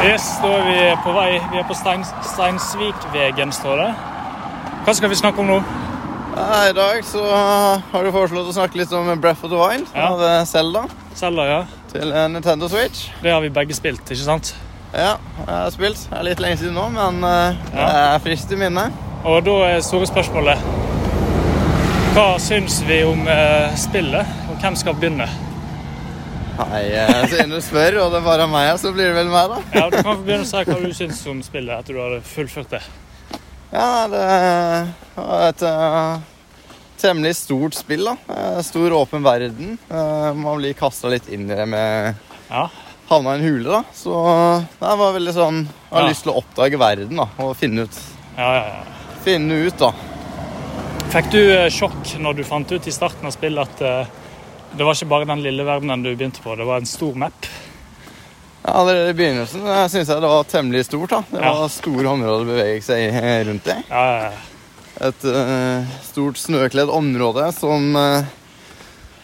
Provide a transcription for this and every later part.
Yes, da er vi på vei. Vi er på Stein, Steinsvikvegen, står det. Hva skal vi snakke om nå? I dag så har du foreslått å snakke litt om Breath of the Wild Ja. av Zelda. Zelda ja. til eh, Nintendo Switch. Det har vi begge spilt, ikke sant? Ja, jeg har spilt. Det er litt lenge siden nå, men eh, det er friskt i minnet. Og da er store spørsmålet Hva syns vi om eh, spillet, og hvem skal begynne? Nei, siden du spør, og det er bare meg, så blir det vel meg, da. Ja, Du kan begynne å si hva du syns om spillet etter du hadde fullført det. Ja, det var et uh, temmelig stort spill, da. Eh, Stor, åpen verden. Uh, Man blir kasta litt inn i det med Ja, Havna i en hule, da. Så det var veldig sånn Jeg har Ja. lyst til å oppdage verden, da. Og finne ut, ja, ja. ja. finne ut da. Fikk du sjokk når du fant ut i starten av spillet at eh, det var ikke bare den lille verdenen du begynte på, det var en stor map? Ja, Allerede i begynnelsen syns jeg det var temmelig stort. da. Det Ja. var store områder å bevege seg eh, rundt i. Ja, ja, ja. Et uh, stort snøkledd område som uh,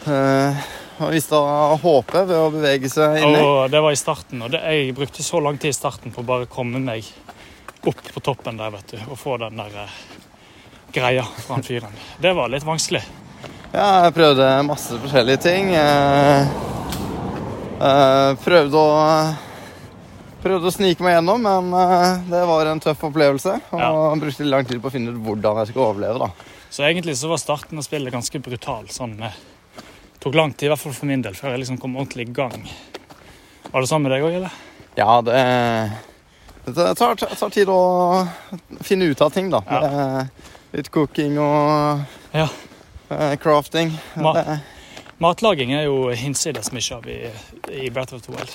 uh, viste håpet ved å bevege seg inni. Og det var i starten, og det, jeg brukte så lang tid i starten på å bare komme meg opp på toppen der, vet du, og få den der eh, greia fra han fyren. Det var litt vanskelig. Ja, jeg prøvde masse forskjellige ting. Eh, eh, prøvde å Prøvde å snike meg gjennom, men eh, det var en tøff opplevelse. Og Ja. brukte lang tid på å finne ut hvordan jeg skulle overleve. da. Så egentlig så var starten av spillet ganske brutal. sånn med tok lang tid, i hvert fall for min del, før jeg liksom kom ordentlig i gang. Var det sånn med deg òg, eller? Ja, det, det tar, tar tid å finne ut av ting, da. Ja. Litt cooking og Ja. Eh, crafting. Ma- Matlaging er jo hinsides mye av i, i Breath of the Wild.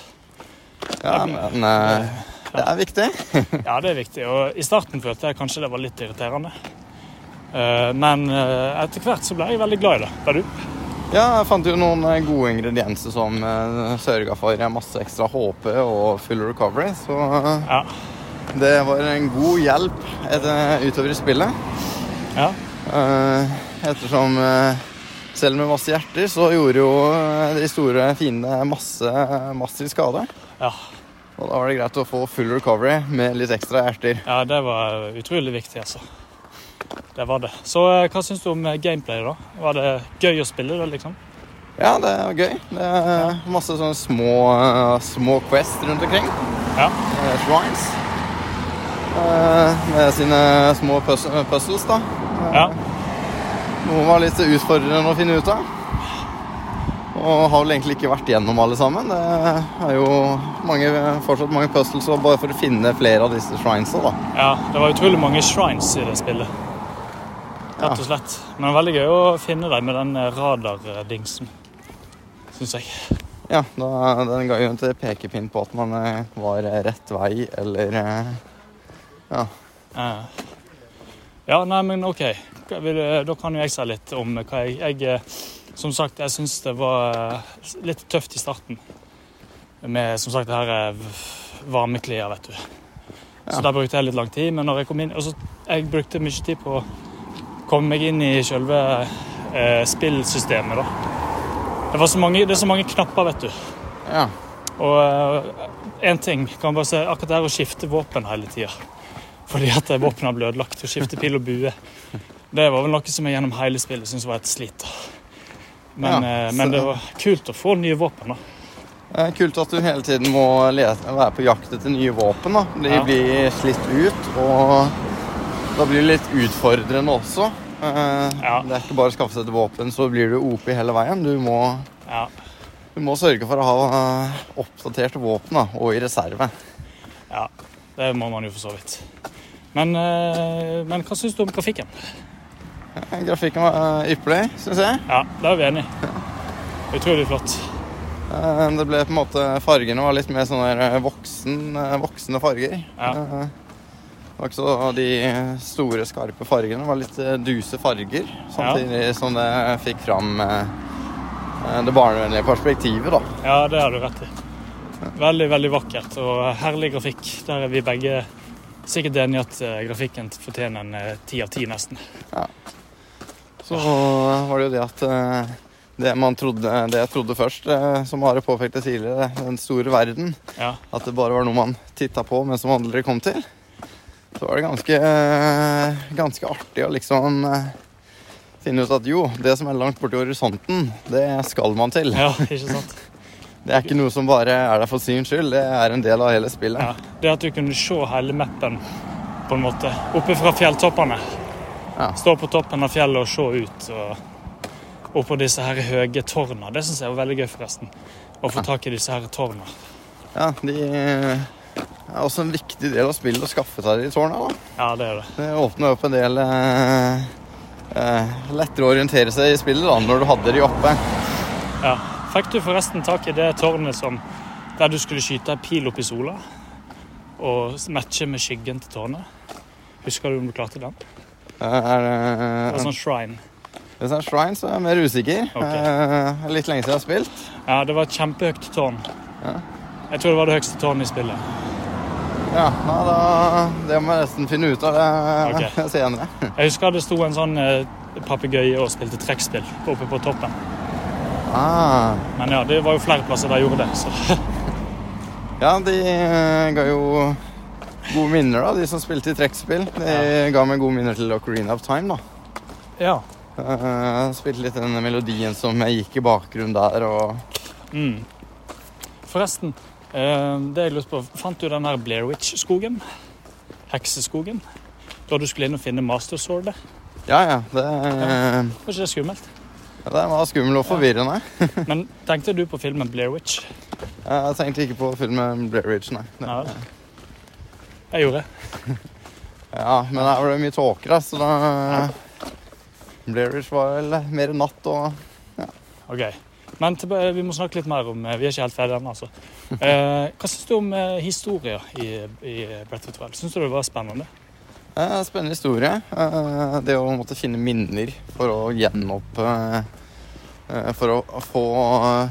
ja, men eh, det er viktig. Ja, det er viktig. Og i starten følte jeg kanskje det var litt irriterende. Eh, Men etter hvert så ble jeg veldig glad i det. Var du? Ja, jeg fant jo noen gode ingredienser som uh, sørga for masse ekstra HP og full recovery. Så Ja. det var en god hjelp etter, utover i spillet. ja. Eh, ettersom eh, selv med masse hjerter, så gjorde jo eh, de store fiendene masse massiv skade. Ja. Og da var det greit å få full recovery med litt ekstra hjerter. ja, det var utrolig viktig, altså. Det var det. Så hva syns du om gameplay, da? Var det gøy å spille det, liksom? Ja, det var gøy. Det er masse sånne små, små quests rundt omkring. Ja. Shrines. Med sine små puzzles, da. Ja. Noen var litt utfordrende å finne ut av. Og har vel egentlig ikke vært gjennom alle sammen. Det er jo mange, fortsatt mange puzzles bare for å finne flere av disse shrinesa, da. ja. Det var utrolig mange shrines i det spillet. Rett og slett. Men veldig gøy å finne dem med den eh, radardingsen, syns jeg. Ja, da, den ga jo en pekepinn på at man eh, var rett vei, eller eh, Ja. Eh, Ja, nei, men OK. Da kan jo jeg si litt om hva jeg, jeg eh, Som sagt, jeg syns det var eh, litt tøft i starten. Med som sagt det her eh, varmeklær, vet du. Så Ja. der brukte jeg litt lang tid. Men når jeg kom inn og Jeg brukte mye tid på å komme meg inn i selve eh, spillsystemet, da. Det, var så mange, det er så mange knapper, vet du. ja. Og én ting kan bare se akkurat det her å skifte våpen hele tida. Fordi at våpnene ble ødelagt. Å skifte pil og bue. Det var vel noe som jeg gjennom hele spillet syntes var et slit. Men, Ja, så... men det var kult å få nye våpen. da. Kult at du hele tiden må lete, være på jakt etter nye våpen. da. De Ja. blir slitt ut, og da blir det litt utfordrende også. Eh, Ja. Det er ikke bare å skaffe seg et våpen, så blir du OP hele veien. Du må, Ja. du må sørge for å ha eh, oppdaterte våpen da, og i reserve. ja. Det må man jo for så vidt. Men, eh, men hva syns du om grafikken? Eh, Grafikken var eh, ypperlig, syns jeg. Ja, det er vi enige. Utrolig flott. Det ble på en måte Fargene var litt mer sånne voksen, voksne farger. Ja. Det var ikke så de store, skarpe fargene. Det var litt duse farger. Samtidig som det fikk fram det barnevennlige perspektivet, da. Ja, det har du rett i. Veldig, veldig vakkert og herlig grafikk. Der er vi begge sikkert enige at eh, grafikken fortjener en eh, ti av ti, nesten. Så var det jo det at eh, det, man trodde, det jeg trodde først, eh, som Are påpekte tidligere, den store verden. Ja. At det bare var noe man titta på, men som aldri kom til. Så var det ganske, ganske artig å liksom finne ut at jo, det som er langt borti horisonten, det skal man til. ja, ikke sant? Det er ikke noe som bare er der for syns skyld, det er en del av hele spillet. Ja. Det at du kunne se hele mappen på en måte oppe fra fjelltoppene. Ja. Stå på toppen av fjellet og se ut. og Oppå disse her høye tårna. Det syns jeg var veldig gøy, forresten. Å få tak i disse her tårna. Ja, de er også en viktig del av spillet å skaffe seg de tårna. da. Ja, det er det. Det åpner opp en del eh, eh, lettere å orientere seg i spillet da, når du hadde de oppe. Ja. Fikk du forresten tak i det tårnet som der du skulle skyte pil opp i sola? Og matche med skyggen til tårnet? Husker du om du klarte den? Eh, Er Det det, var sånn shrine. hvis det er Shrine, så er jeg mer usikker. Ok. Eh, litt lenge siden jeg har spilt. Ja, det var et kjempehøyt tårn. Ja. Jeg tror det var det høyeste tårnet i spillet. Ja, nei, da, Det må jeg nesten finne ut av det okay. senere. Jeg husker det sto en sånn eh, papegøye og spilte trekkspill oppe på toppen. Ah, Men ja, det var jo flere plasser der gjorde det. Så ja, de eh, ga jo gode minner, da, de som spilte i trekkspill. De ga meg gode minner til Ocarina of Time, da. ja. Uh, spilte litt den melodien som gikk i bakgrunnen der, og Mm. Forresten, uh, det jeg lurte på, fant du den her Blair Witch-skogen? Hekseskogen? Da du skulle inn og finne Master Sword? Ja, ja. Det, Var ikke det skummelt? Det var skummel og forvirrende. Men tenkte du på filmen Blair Witch? Jeg tenkte ikke på filmen Blair Witch, nei. Det- nei. Jeg gjorde det. Ja, men her var det mye tåker, så da Blair Witch var vel mer natt og Ok. Men vi må snakke litt mer om eh, Vi er ikke helt ferdige ennå, altså. Eh, hva syns du om eh, historier i, i Breath of? Syns du det var spennende? Eh, Spennende historie. Eh, Det å måtte finne minner for å gjenopp eh, For å få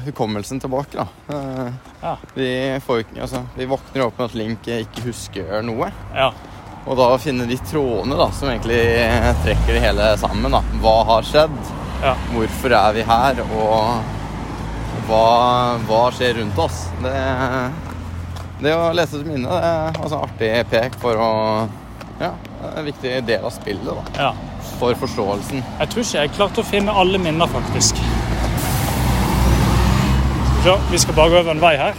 hukommelsen tilbake, da. Eh, Ja. Vi, får, altså, vi våkner opp med at Link ikke husker noe. Ja. Og da finne de trådene da, som egentlig trekker det hele sammen. da. Hva har skjedd? Ja. Hvorfor er vi her? Og hva, hva skjer rundt oss? Det, det å lese et minne det er altså artig pek for å Ja, en viktig del av spillet. da. ja. For forståelsen. Jeg tror ikke jeg klarte å finne alle minner, faktisk. Så vi skal bare gå over en vei her.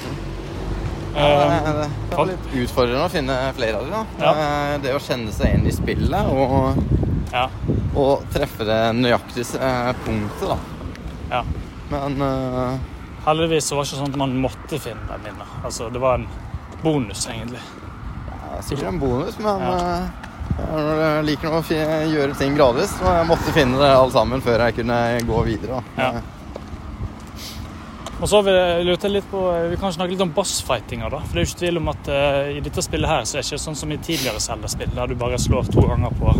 Eh, det, det var litt utfordrende å finne flere av dem. Ja. Eh, Det å kjenne seg inn i spillet og, ja. og treffe det nøyaktige eh, punktet, da. ja. Men uh... Heldigvis så var det ikke sånn at man måtte finne de minner. Altså, det var en bonus, egentlig. Er sikkert en bonus, men Ja. Eh, jeg liker å gjøre ting gradvis. Og jeg måtte finne det alle sammen før jeg kunne gå videre. Ja. Og så vil jeg lurt litt på, vi kan snakke litt om bossfightinga. da, for Det er jo ikke tvil om at uh, i dette spillet her så er det ikke sånn som i tidligere Zelda-spill, der du bare slår to ganger på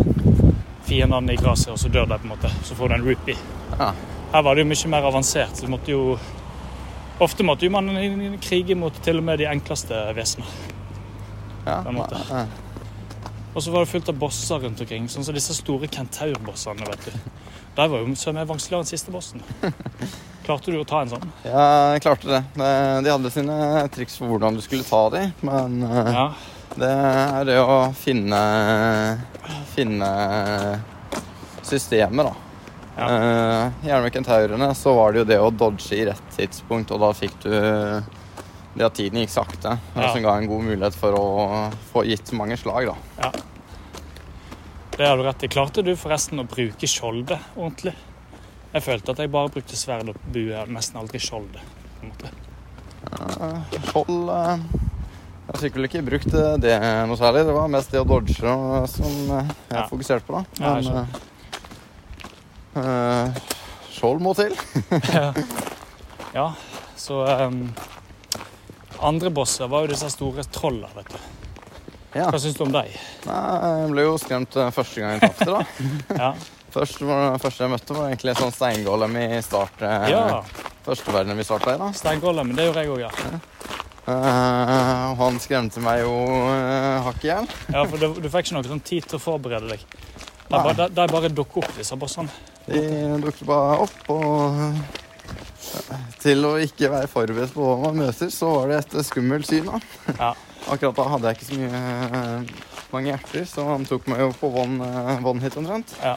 fiendene i gresset, og så dør de. på en måte, Så får du en rupee. Ja. Her var det jo mye mer avansert. så du måtte jo Ofte måtte jo man krige mot til og med de enkleste vesenene. Ja, på en måte. ja. Og så var det fullt av bosser rundt omkring. Sånn som disse store kentaurbossene. vet du. Der var jo så mye vanskeligere enn siste bossen. Klarte du å ta en sånn? Ja, jeg klarte det. Det- De hadde sine triks for hvordan du skulle ta dem, men eh, Ja. det er det å finne finne systemet, da. Ja. Eh, gjerne med kentaurene så var det jo det å dodge i rett tidspunkt, og da fikk du det at tiden gikk sakte, Ja. som ga en god mulighet for å få gitt mange slag, da. Ja. Det har du rett i. Klarte du forresten å bruke skjoldet ordentlig? Jeg følte at jeg bare brukte sverd og bue, nesten aldri skjoldet. på en måte. Ja, Skjold eh, Jeg har sikkert vel ikke brukt eh, det noe særlig. Det var mest det å dodge som eh, jeg Ja. fokuserte på, da. Men eh, skjold må til. Ja, så ehm, Andre bosser var jo disse store trollene, vet du. Ja. Hva syns du om dem? Jeg ble jo skremt eh, første gang jeg traff da. Ja. Først første jeg møtte, var egentlig sånn steingolem i start. eh, ja. Første verden vi starta i. da. Steingolem, det gjorde jeg òg, ja. ja. Uh, han skremte meg jo uh, hakk i hjel. ja. For du, du fikk ikke noe sånn tid til å forberede deg. De bare, bare dukker opp, disse bossene. De dukket bare opp, og Til å ikke være forberedt på hva man møter, så var det et skummelt syn. da. Ja. Akkurat da hadde jeg ikke så mye eh, mange hjerter, så han tok meg jo på one, eh, one hit omtrent. Ja.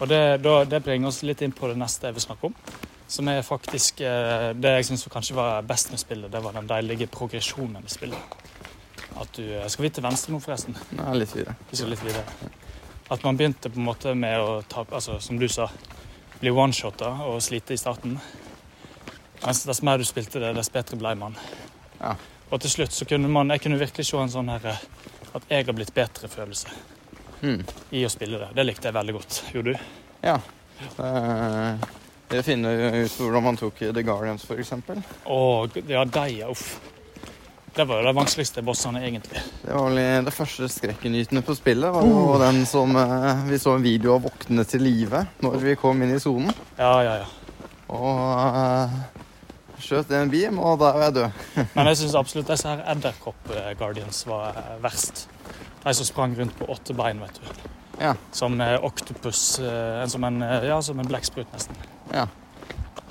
Og det, da, det bringer oss litt inn på det neste jeg vil snakke om. Som er faktisk eh, Det jeg syns kanskje var best med spillet, det var den deilige progresjonen med spillet. At du Skal vi til venstre nå, forresten? Nei, litt videre. Vi skal litt videre. At man begynte på en måte med å ta Altså, som du sa, bli one-shotta og slite i starten. Mens dess mer du spilte det, dess bedre ble man. Ja. Og til slutt så kunne man Jeg kunne virkelig se en sånn her eh, At jeg har blitt bedre-følelse Hmm. i å spille det. Det likte jeg veldig godt. Gjorde du? Ja. Eh, Det finner ut hvordan man tok The Guardians, f.eks. Å, ja, de, ja. Uff. Det var jo de vanskeligste bossene, egentlig. Det var vel det første skrekkenytende på spillet. var jo den som eh, vi så en video av våkne til live når vi kom inn i sonen. Ja, ja, ja. Og eh, skjøt en beam, og da var jeg død. Men jeg syns absolutt disse her edderkopp-guardians var eh, verst. De som sprang rundt på åtte bein, vet du. Ja. Som oktopus. som en, ja, som en blekksprut, nesten. Ja.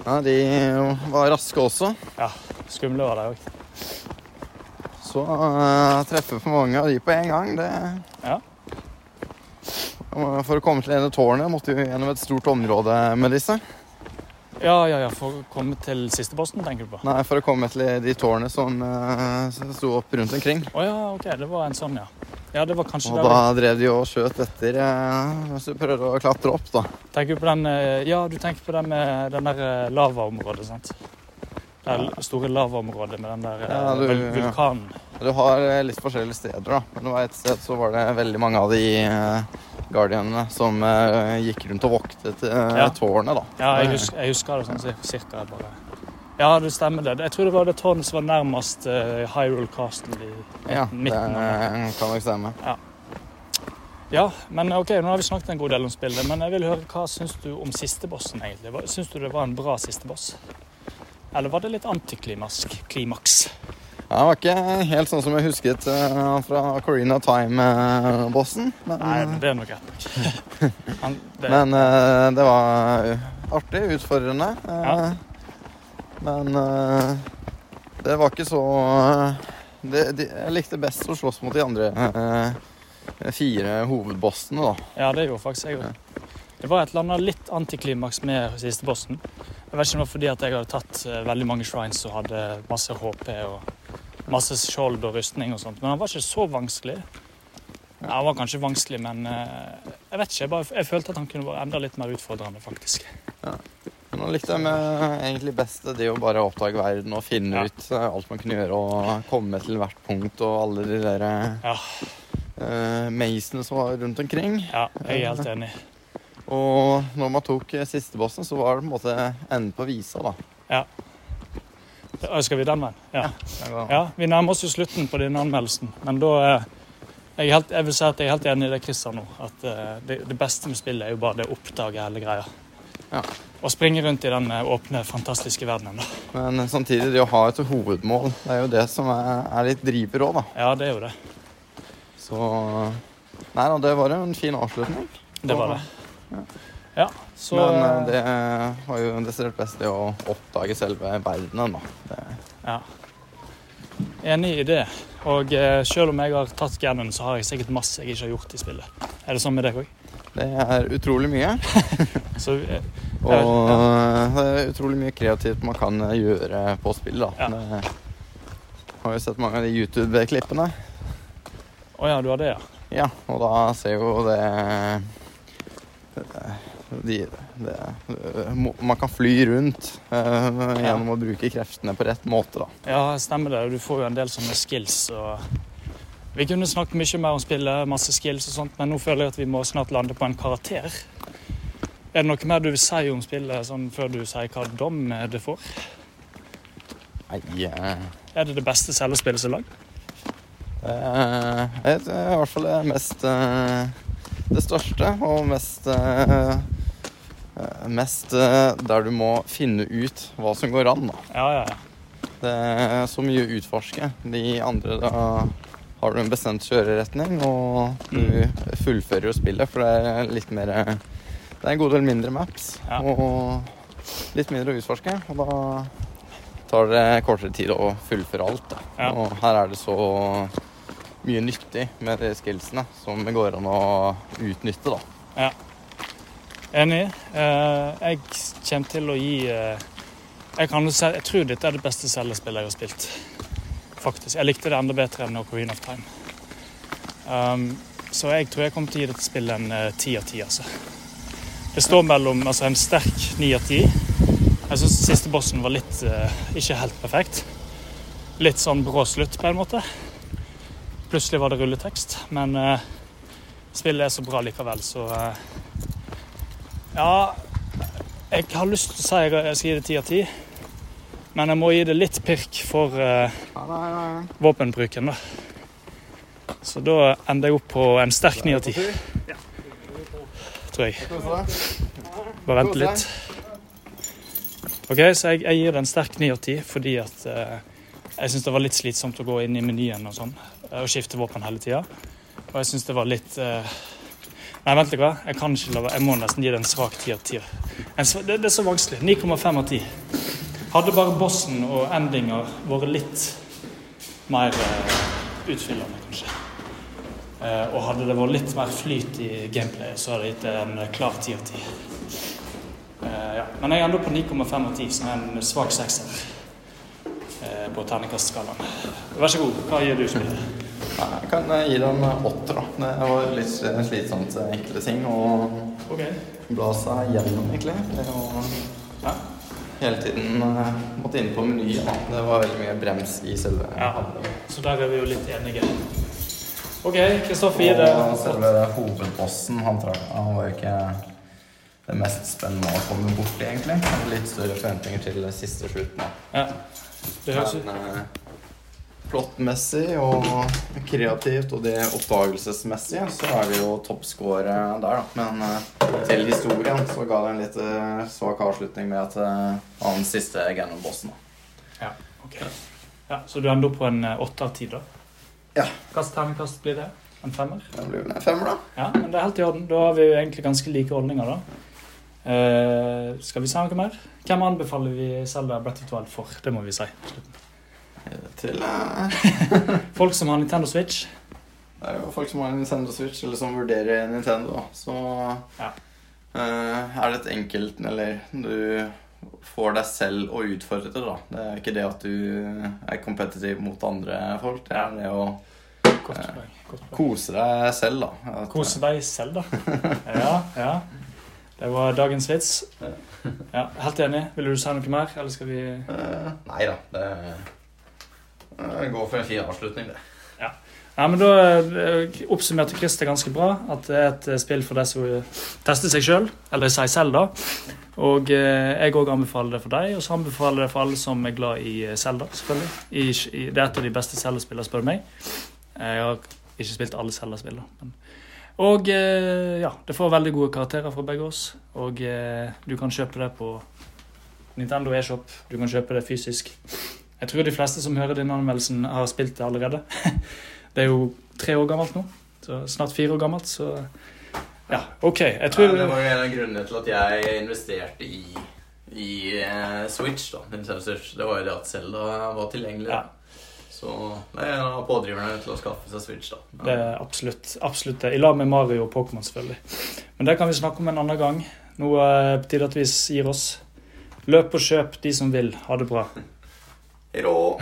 ja, de var raske også. Ja. Skumle var de òg. Så uh, treffe for mange av de på en gang, det Ja. For å komme til ene tårnet måtte vi gjennom et stort område med disse. Ja, ja, ja. For å komme til siste bossen, tenker du på? Nei, for å komme til de tårnene som uh, sto opp rundt omkring. Å ja, OK. Det var en sånn, ja. Ja, det var kanskje Og da vi drev de og skjøt etter uh, mens du prøvde å klatre opp, da. Tenker du på den uh, Ja, du tenker på den med den der eh, lavaområdet, sant? Det store lavaområdet med den der eh, Ja, du- vulkanen. Du har eh, litt forskjellige steder, da. Men det var et sted så var det veldig mange av de uh, guardianene som eh, gikk rundt og voktet Ja. tårnet, da. Ja, jeg husker, jeg husker det sånn cirka. Bare. Ja, det stemmer det. Jeg tror det var det tårnet som var nærmest uh, Hyrule Castle i Ja, midten. det kan nok stemme. Ja, men ok, nå har vi snakket en god del om spillet, men jeg vil høre hva syns du om siste bossen, egentlig? Syns du det var en bra siste boss? Eller var det litt antiklimask Klimaks? Ja, det var ikke helt sånn som jeg husket eh, fra Corina Time-bossen. men, Nei, det er nok rett nok. Det, men eh, det var artig, utfordrende. eh, Ja. Men eh, det var ikke så eh, det, de, Jeg likte best å slåss mot de andre eh, fire hovedbossene, da. Ja, det gjorde faktisk jeg òg. Det var et eller annet litt antiklimaks med siste bossen. Jeg vet ikke om det var fordi at jeg hadde tatt eh, veldig mange shrines og hadde masse HP og masse skjold og rustning og sånt, men han var ikke så vanskelig. Ja, han var kanskje vanskelig, men eh, jeg vet ikke. Jeg, bare, jeg følte at han kunne vært enda litt mer utfordrende, faktisk. Men nå likte med egentlig best det å bare oppdage verden og finne Ja. ut eh, alt man kunne gjøre og komme til hvert punkt og alle de der Ja. uh, som var rundt omkring. Ja, jeg er helt enig. Og når man tok eh, siste bossen, så var det på en måte enden på visa, da. Ja. Skal vi den veien? Ja. Ja. Vi nærmer oss jo slutten på denne anmeldelsen, men da eh, jeg, helt, jeg vil si at jeg er helt enig i det Christian nå. At eh, det, det beste med spillet er jo bare det å oppdage hele greia. Ja. Og springe rundt i den åpne, fantastiske verdenen. da. Men samtidig, det å ha et hovedmål, det er jo det som er, er litt driver òg, da. Ja, det er jo det. Så Nei da, det var jo en fin avslutning. Det var det. Ja. Ja, så Men eh, det var jo desidert best det å oppdage selve verdenen, da. Ja. Enig i det. Og eh, selv om jeg har tatt Ganon, så har jeg sikkert masse jeg ikke har gjort i spillet. Er det sånn med deg òg? det er utrolig mye. Så eh, Og eh, det er utrolig mye kreativt man kan gjøre på spill, da. Ja. Det, har jo sett mange av de YouTube-klippene. Å ja, du har det, ja. Ja, og da ser jo det, de, det Man kan fly rundt uh, gjennom å bruke kreftene på rett måte, da. Ja, stemmer det. Du får jo en del sånne skills. og Vi kunne snakket mye mer om spillet, masse skills og sånt, men nå føler jeg at vi må snart lande på en karakter. Er det noe mer du vil si om spillet sånn før du sier hva dom det får? Nei eh, Er det det beste cellespillet som er lagd? Uh, Det er i hvert fall det mest eh, Det største og mest eh, Mest eh, der du må finne ut hva som går an, da. Ja, ja, ja. Det er så mye å utforske. De andre, da har du en bestemt kjøreretning, og du fullfører jo spillet, for det er litt mer Det er en god del mindre maps. Ja. Og litt mindre å utforske. Og da tar det kortere tid å fullføre alt. Ja. Og her er det så mye nyttig med de skillsene som det går an å utnytte, da. Enig. Eh, jeg kommer til å gi eh, jeg, kan, jeg tror dette er det beste cellespillet jeg har spilt. Faktisk. Jeg likte det enda bedre enn Ocarina of Time. Um, så jeg tror jeg kommer til å gi dette spillet en eh, ti av ti. Altså. Det står mellom altså, en sterk ni av ti. Jeg syns siste bossen var litt uh, ikke helt perfekt. Litt sånn brå slutt, på en måte. Plutselig var det rulletekst. Men eh, spillet er så bra likevel, så eh, ja, jeg har lyst til å si jeg jeg skal gi det ti av ti. Men jeg må gi det litt pirk for eh, våpenbruken, da. Så da ender jeg opp på en sterk ni av ti, tror jeg. Bare vente litt. OK, så jeg, jeg gir det en sterk ni av ti fordi at eh, jeg syns det var litt slitsomt å gå inn i menyen og sånn og skifte våpen hele tida. Og jeg syns det var litt eh, Nei, vent litt. hva? Jeg kan ikke la. Jeg må nesten gi det en svak ti av ti. Det, det er så vanskelig. 9,5 av 10. Hadde bare bossen og endinger vært litt mer eh, utfyllende, kanskje. Eh, og hadde det vært litt mer flyt i gameplayet, så hadde jeg gitt det en eh, klar 10 av 10. Eh, ja. Men jeg er enda på 9,5 av 10, som er en svak sekser eh, på terningkastskalaen. Vær så god, hva gir du spillet? Jeg kan gi deg en åtter, da. Det var litt slitsomt, enkle ting. Og Ok. bla seg gjennom, egentlig. Og Ja. hele tiden eh, måtte inn på menyen. da. Det var veldig mye brems i selve Ja. Så der er vi jo litt enige. OK, Kristoffer gir det selve hovedbossen, han, tror han var jo ikke det mest spennende å komme borti, egentlig. Litt større forventninger til siste slutten. da. Ja. Det høres ut eh, Plottmessig og kreativt og det oppdagelsesmessige så er vi jo toppscore der, da. Men eh, til historien så ga det en litt eh, svak avslutning med at eh, han siste Ganon-bossen. da. Ok. Ja, så du ender opp på en åtte av ti, da? Ja. Hvilket terningkast blir det? En femmer? Det blir vel en femmer, da. Ja, men det er helt i orden. Da har vi jo egentlig ganske like holdninger, da. Uh, skal vi si noe mer? Hvem anbefaler vi Zelda Breath of Wild for? Det må vi si. på slutten. Til eh, Folk som har Nintendo Switch. Det er jo folk som har Nintendo Switch, eller som vurderer Nintendo. Så Ja. eh, er det et enkelt Eller du får deg selv å utfordre det, da. Det er ikke det at du er kompetitiv mot andre folk. Det er det å poeng. kose deg selv, da. At- Kose deg selv, da. Ja, ja. Det var dagens vits. Ja, Helt enig. Ville du si noe mer, eller skal vi Eh, nei da. Det går for en fin avslutning, det. Ja, men Da eh, oppsummerte Christer ganske bra at det er et eh, spill for deg som tester seg sjøl, eller seg selv, da. Og eh, jeg òg anbefaler det for deg, og så anbefaler jeg det for alle som er glad i Zelda, selvfølgelig. I, i, det er et av de beste Zelda-spillene, spør du meg. Jeg har ikke spilt alle Zelda-spill, da. Men. Og ja, det får veldig gode karakterer fra begge oss. Og du kan kjøpe det på Nintendo eShop. Du kan kjøpe det fysisk. Jeg tror de fleste som hører denne anmeldelsen, har spilt det allerede. Det er jo tre år gammelt nå. Så snart fire år gammelt, så ja, OK. Jeg tror ja, det var jo en av grunnene til at jeg investerte i, i eh, Switch. da, Nintendo Switch. Det var jo det at Zelda var tilgjengelig. Ja. Så det er en av pådriverne til å skaffe seg Switch. da. Ja. Det er absolutt, absolutt det. I lag med Mario og Pokémon, selvfølgelig. Men det kan vi snakke om en annen gang. Nå er det på tide at vi gir oss. Løp og kjøp, de som vil. Ha det bra. Hei då!